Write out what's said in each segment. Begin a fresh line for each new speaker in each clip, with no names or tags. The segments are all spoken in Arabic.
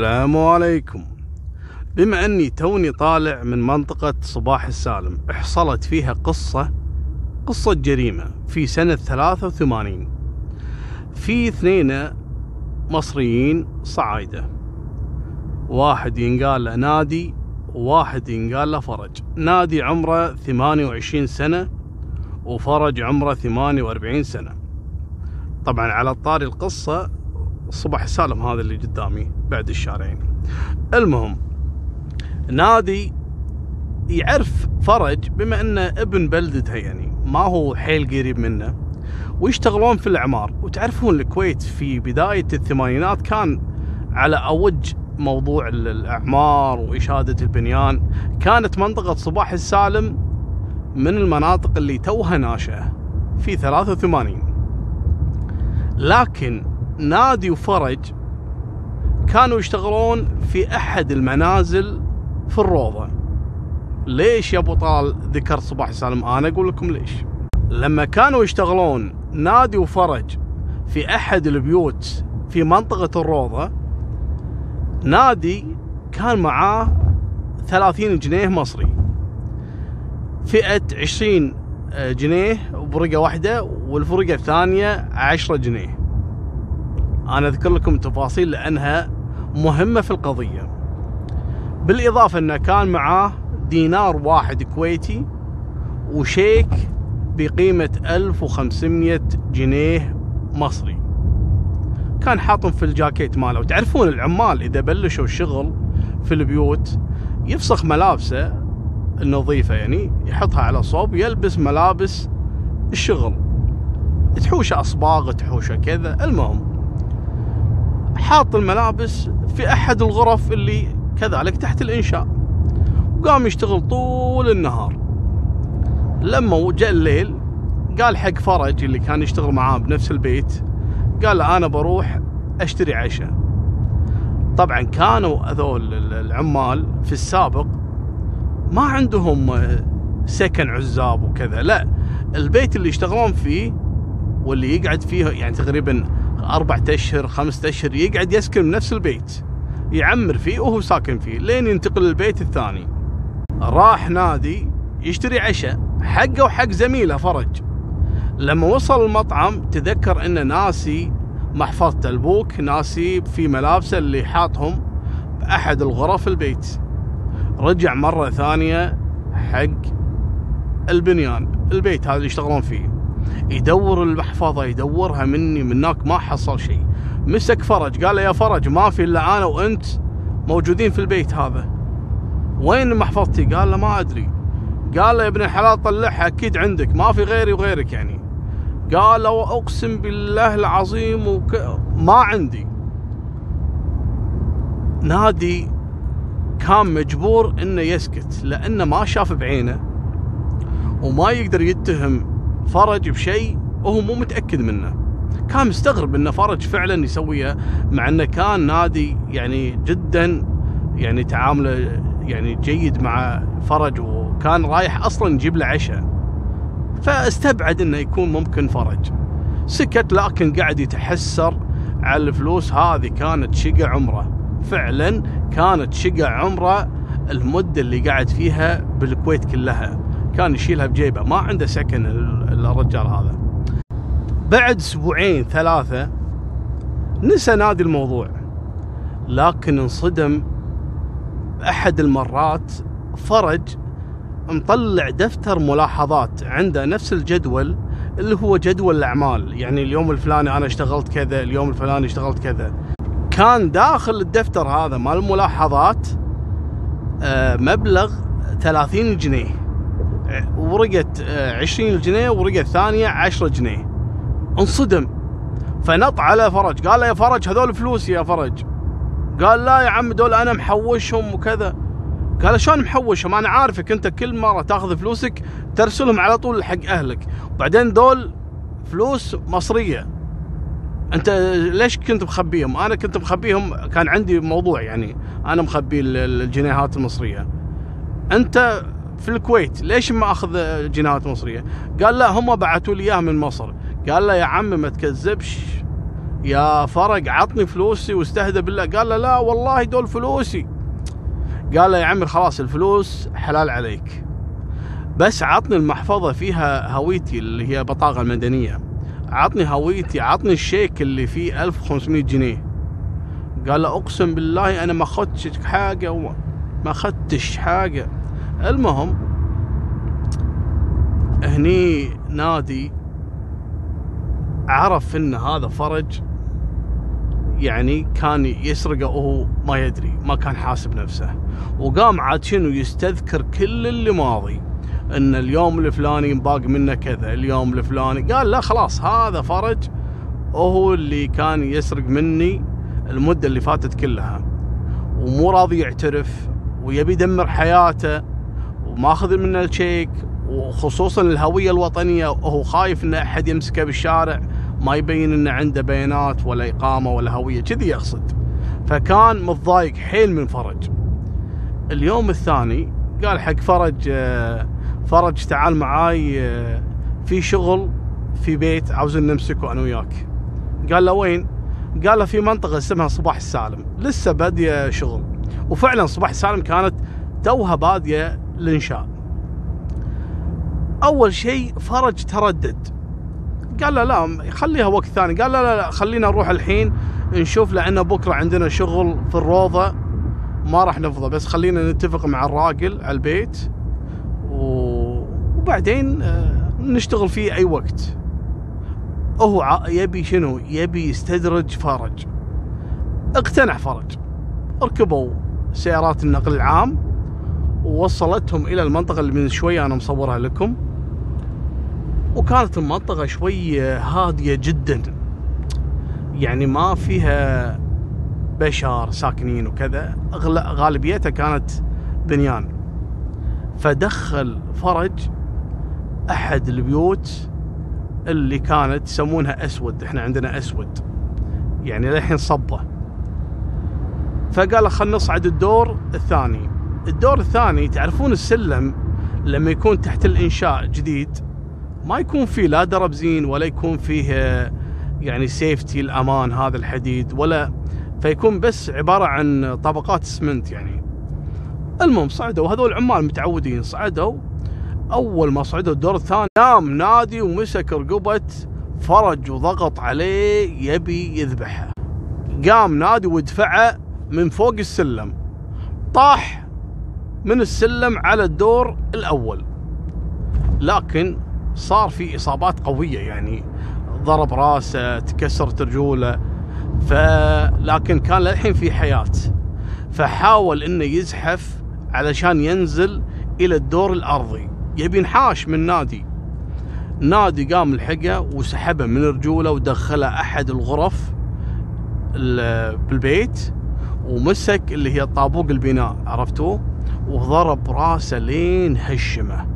السلام عليكم. بما أني توني طالع من منطقة صباح السالم حصلت فيها قصة قصة جريمة في سنة 83 في اثنين مصريين صعايدة. واحد ينقال له نادي وواحد ينقال له فرج. نادي عمره 28 سنة وفرج عمره 48 سنة. طبعا على طاري القصة صباح السالم هذا اللي قدامي بعد الشارعين المهم نادي يعرف فرج بما انه ابن بلدته يعني ما هو حيل قريب منه ويشتغلون في الأعمار. وتعرفون الكويت في بداية الثمانينات كان على أوج موضوع الأعمار وإشادة البنيان. كانت منطقة صباح السالم من المناطق اللي توها ناشئة في 83 لكن نادي وفرج كانوا يشتغلون في أحد المنازل في الروضة. ليش يا أبو طال ذكرت صباح السالم أنا أقول لكم ليش. لما كانوا يشتغلون نادي وفرج في أحد البيوت في منطقة الروضة نادي كان معاه 30 جنيه مصري. فئة 20 جنيه برقه واحدة والفرقة الثانية 10 جنيه. أنا أذكر لكم تفاصيل لأنها مهمة في القضية. بالإضافة إنه كان معاه دينار واحد كويتي وشيك بقيمة 1500 جنيه مصري. كان حاطهم في الجاكيت ماله. وتعرفون العمال إذا بلشوا الشغل في البيوت يفسخ ملابسه النظيفة يعني يحطها على صوب يلبس ملابس الشغل. تحوشه أصباغ تحوشه كذا. المهم حاط الملابس في أحد الغرف اللي كذلك تحت الإنشاء. وقام يشتغل طول النهار. لما جاء الليل قال حق فرج اللي كان يشتغل معاه بنفس البيت قال له أنا بروح أشتري عشاء طبعا كانوا هذول العمال في السابق ما عندهم سكن عزاب وكذا لا البيت اللي يشتغلون فيه واللي يقعد فيه يعني تقريبا أربعة أشهر خمسة أشهر يقعد يسكن بنفس البيت يعمر فيه وهو ساكن فيه لين ينتقل للبيت الثاني. راح نادي يشتري عشاء حقه وحق زميله فرج. لما وصل المطعم تذكر انه ناسي محفظة البوك ناسي في ملابسه اللي حاطهم بأحد الغرف البيت. رجع مرة ثانية حق البنيان البيت هذا اللي يشتغلون فيه. يدور المحفظة يدورها مني منك ما حصل شيء. مسك فرج قال له يا فرج ما في إلا أنا وأنت موجودين في البيت هذا. وين محفظتي؟ قال له ما أدري. قال له يا ابن الحلال طلعها أكيد عندك ما في غيري وغيرك يعني. قال له أقسم بالله العظيم وك... ما عندي. نادي كان مجبور إنه يسكت لأنه ما شاف بعينه وما يقدر يتهم فرج بشيء وهو مو متأكد منه. كان مستغرب إن فرج فعلا يسويه مع إنه كان نادي يعني جدا يعني تعامله يعني جيد مع فرج وكان رايح أصلا يجيب له عشاء. فاستبعد إنه يكون ممكن فرج. سكت لكن قاعد يتحسر على الفلوس. هذه كانت شقة عمره. فعلا كانت شقة عمره المدة اللي قاعد فيها بالكويت كلها. كان يشيلها بجيبه. ما عنده سكن الرجال هذا. بعد أسبوعين ثلاثة نسى نادي الموضوع. لكن انصدم بأحد المرات فرج مطلع دفتر ملاحظات عنده نفس الجدول اللي هو جدول الأعمال. يعني اليوم الفلاني أنا اشتغلت كذا اليوم الفلاني اشتغلت كذا. كان داخل الدفتر هذا مال الملاحظات آه، مبلغ 30 جنيه. ورقة 20 جنيه ورقة ثانية 10 جنيه. انصدم. فنط على فرج. قال له يا فرج هذول فلوسي يا فرج. قال لا يا عم دول أنا محوشهم وكذا. قال شلون محوشهم؟ أنا عارفك أنت كل مرة تأخذ فلوسك ترسلهم على طول حق أهلك. وبعدين دول فلوس مصرية. أنت ليش كنت مخبيهم؟ أنا كنت مخبيهم كان عندي موضوع يعني. أنا مخبي الجنيهات المصرية. أنت في الكويت ليش ما أخذ جنيهات مصرية؟ قال لا هم بعثوا لي إياها من مصر. قال له يا عم ما تكذبش. يا فرج عطني فلوسي واستهدى بالله. قال له لا والله دول فلوسي. قال له يا عمي خلاص الفلوس حلال عليك. بس عطني المحفظة فيها هويتي اللي هي بطاقة المدنية. عطني هويتي عطني الشيك اللي فيه 1500 جنيه. قال له أقسم بالله أنا ما أخذتش حاجة ما أخذتش حاجة. المهم هني نادي عرف إن هذا فرج يعني كان يسرقه وهو ما يدري ما كان حاسب نفسه. وقام عاد شنو يستذكر كل اللي ماضي إن اليوم الفلاني باقي منه كذا اليوم الفلاني قال لا خلاص هذا فرج وهو اللي كان يسرق مني المدة اللي فاتت كلها. ومو راضي يعترف ويبي يدمر حياته. وماخذ منه الشيك وخصوصا الهوية الوطنية وهو خايف إن أحد يمسكه بالشارع ما يبين إنه عنده بيانات ولا إقامة ولا هوية كذي يقصد. فكان متضايق حيل من فرج. اليوم الثاني قال حق فرج آه، فرج تعال معاي آه، في شغل في بيت عاوزين نمسكه أنا وياك. قال له وين؟ قال له في منطقة اسمها صباح السالم. لسه بادية شغل. وفعلا صباح السالم كانت توها بادية الإنشاء. أول شيء فرج تردد. قال له لا خليها وقت ثاني. قال لا لا, لا خلينا نروح الحين نشوف لأن بكرة عندنا شغل في الروضة. ما راح نفضى بس خلينا نتفق مع الراجل على البيت. وبعدين آه، نشتغل فيه أي وقت. هو يبي شنو؟ يبي يستدرج فرج. اقتنع فرج. ركبوا سيارات النقل العام. ووصلتهم إلى المنطقة اللي من شوية أنا مصورها لكم. وكانت المنطقة شوي هادية جدا. يعني ما فيها بشر ساكنين وكذا. غالبيتها كانت بنيان. فدخل فرج أحد البيوت اللي كانت يسمونها أسود. إحنا عندنا أسود. يعني للحين صبة. فقال خلنا نصعد الدور الثاني. الدور الثاني تعرفون السلم لما يكون تحت الإنشاء جديد ما يكون فيه لا درب زين ولا يكون فيه يعني سيفتي الأمان هذا الحديد ولا فيكون بس عبارة عن طبقات اسمنت يعني. المهم صعدوا هذول عمال متعودين صعدوا. أول ما صعدوا الدور الثاني نام نادي ومسك رقبة فرج وضغط عليه يبي يذبحه. قام نادي ودفعه من فوق السلم. طاح من السلم على الدور الأول. لكن صار في إصابات قوية يعني ضرب راسه تكسرت رجوله فلكن كان للحين في حياة. فحاول إنه يزحف علشان ينزل إلى الدور الأرضي. يبي ينحاش من نادي. نادي قام لحقه وسحبه من رجوله ودخله أحد الغرف بالبيت ومسك اللي هي طابوق البناء عرفتوه؟ وضرب راسه لين هشمه.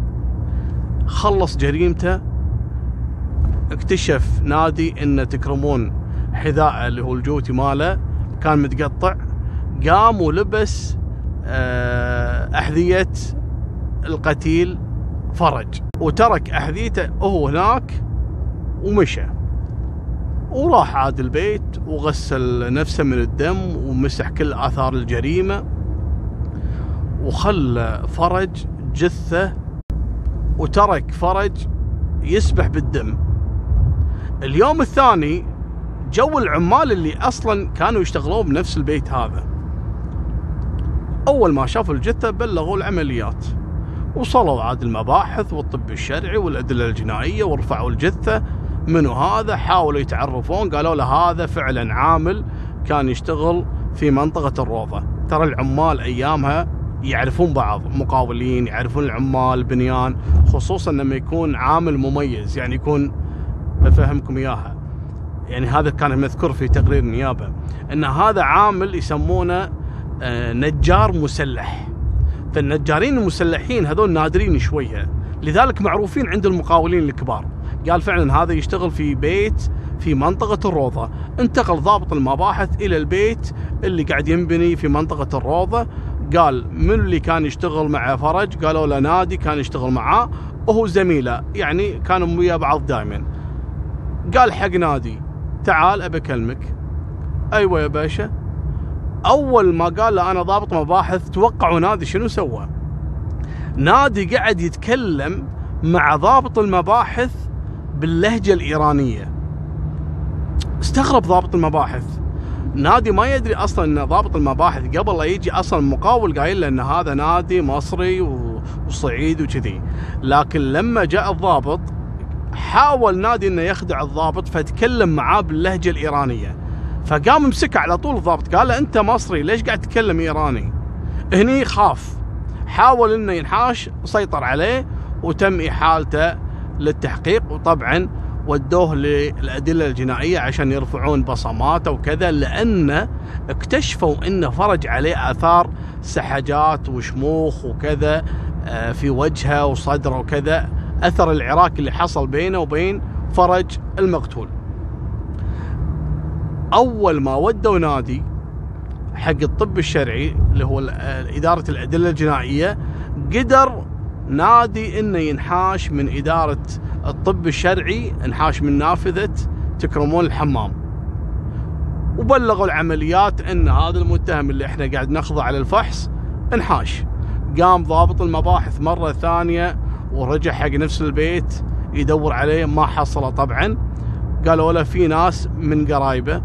خلص جريمته. اكتشف نادي إن تكرمون حذاءه اللي هو الجوتي ماله كان متقطع. قام ولبس آه، أحذية القتيل فرج. وترك أحذيته وهو هناك ومشى. وراح عاد البيت وغسل نفسه من الدم ومسح كل آثار الجريمة. وخلى فرج جثة وترك فرج يسبح بالدم. اليوم الثاني جو العمال اللي أصلا كانوا يشتغلون بنفس البيت هذا. أول ما شافوا الجثة بلغوا العمليات. وصلوا عاد المباحث والطب الشرعي والأدلة الجنائية ورفعوا الجثة. منو هذا؟ حاولوا يتعرفون قالوا له هذا فعلا عامل كان يشتغل في منطقة الروضة. ترى العمال أيامها يعرفون بعض مقاولين يعرفون العمال بنيان خصوصا لما يكون عامل مميز يعني يكون بفهمكم إياها. يعني هذا كان مذكور في تقرير النيابه إن هذا عامل يسمونه آه، نجار مسلح. فالنجارين المسلحين هذول نادرين شوية لذلك معروفين عند المقاولين الكبار. قال فعلا هذا يشتغل في بيت في منطقة الروضة. انتقل ضابط المباحث إلى البيت اللي قاعد ينبني في منطقة الروضة قال من اللي كان يشتغل مع فرج؟ قالوا له نادي كان يشتغل معاه وهو زميله. يعني كانوا ويا بعض دائما قال حق نادي تعال أبي أكلمك. أيوه يا باشا. أول ما قال له أنا ضابط مباحث توقعوا نادي شنو سوى. نادي قاعد يتكلم مع ضابط المباحث باللهجة الإيرانية. استغرب ضابط المباحث. نادي ما يدري أصلا إن ضابط المباحث قبل لا يجي أصلا مقاول قايل له إن هذا نادي مصري وصعيدي وكذي. لكن لما جاء الضابط حاول نادي إنه يخدع الضابط فتكلم معاه باللهجة الإيرانية. فقام مسكه على طول الضابط قال له أنت مصري ليش قاعد تتكلم إيراني؟ هني خاف. حاول إنه ينحاش سيطر عليه وتم إحالته للتحقيق. وطبعا ودوه للأدلة الجنائية عشان يرفعون بصماته وكذا لأن اكتشفوا إنه فرج عليه آثار سحجات وشموخ وكذا آه، في وجهه وصدره وكذا أثر العراك اللي حصل بينه وبين فرج المقتول. أول ما ودوا نادي حق الطب الشرعي اللي هو إدارة الأدلة الجنائية قدر نادي إنه ينحاش من إدارة الطب الشرعي انحاش من نافذه تكرمون الحمام. وبلغوا العمليات إن هذا المتهم اللي إحنا قاعد نخضع على الفحص انحاش. قام ضابط المباحث مرة ثانية ورجع حق نفس البيت يدور عليه ما حصله طبعا. قالوا له في ناس من قرايبه.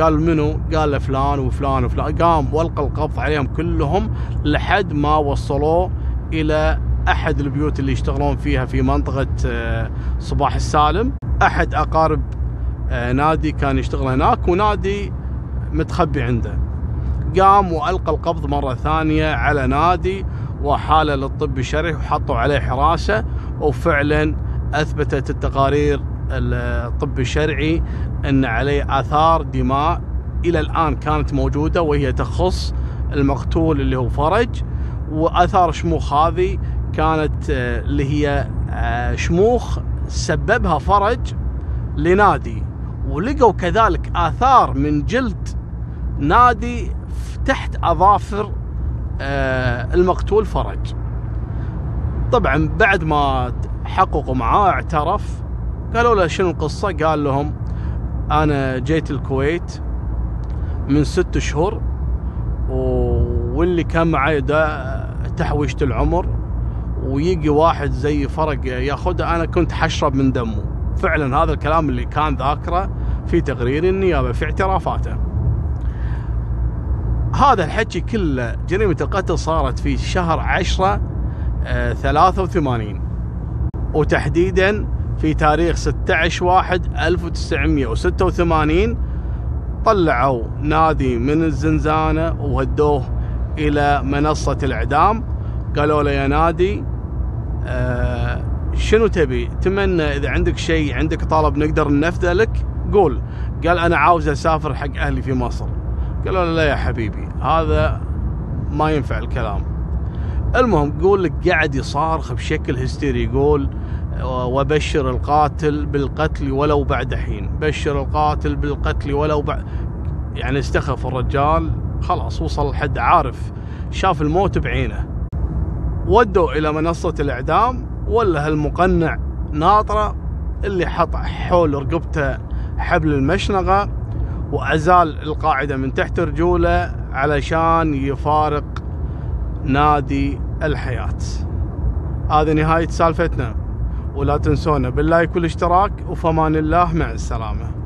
قال منو؟ قال له فلان وفلان وفلان. قام والقى القبض عليهم كلهم لحد ما وصلوه إلى أحد البيوت اللي يشتغلون فيها في منطقة آه، صباح السالم. أحد أقارب آه، نادي كان يشتغل هناك ونادي متخبي عنده. قام وألقى القبض مرة ثانية على نادي وحاله للطب الشرعي وحطوا عليه حراسة وفعلا أثبتت التقارير الطب الشرعي إن عليه آثار دماء إلى الآن كانت موجودة وهي تخص المقتول اللي هو فرج وآثار شموخ هذه كانت آه، اللي هي آه، شموخ سببها فرج لنادي. ولقوا كذلك آثار من جلد نادي تحت أظافر آه، المقتول فرج. طبعا بعد ما حققوا معاه اعترف قالوا له شنو القصة؟ قال لهم أنا جيت الكويت من ست شهور واللي كان معي ده تحويشة العمر ويجي واحد زي فرق ياخذها أنا كنت حشرب من دمه. فعلا هذا الكلام اللي كان ذاكره في تقرير النيابة في اعترافاته. هذا الحكي كله جريمة القتل صارت في شهر 10 83 وتحديدا في تاريخ 16 واحد 1986 طلعوا نادي من الزنزانة وهدوه إلى منصة الإعدام. قالوا له يا نادي آه شنو تبي؟ تمنى إذا عندك شيء عندك طلب نقدر ننفذه لك؟ قول. قال أنا عاوز أسافر حق أهلي في مصر. قالوا له لا يا حبيبي هذا ما ينفع الكلام. المهم يقول لك قاعد يصارخ بشكل هستيري يقول وبشر القاتل بالقتل ولو بعد حين. بشر القاتل بالقتل ولو بعد يعني استخف الرجال خلاص وصل لحد عارف شاف الموت بعينه. ودوا إلى منصة الإعدام ولا هالمقنع ناطرة اللي حط حول رقبته حبل المشنقة وأزال القاعدة من تحت رجوله علشان يفارق نادي الحياة. هذه نهاية سالفتنا ولا تنسونا باللايك والاشتراك وفمان الله مع السلامة.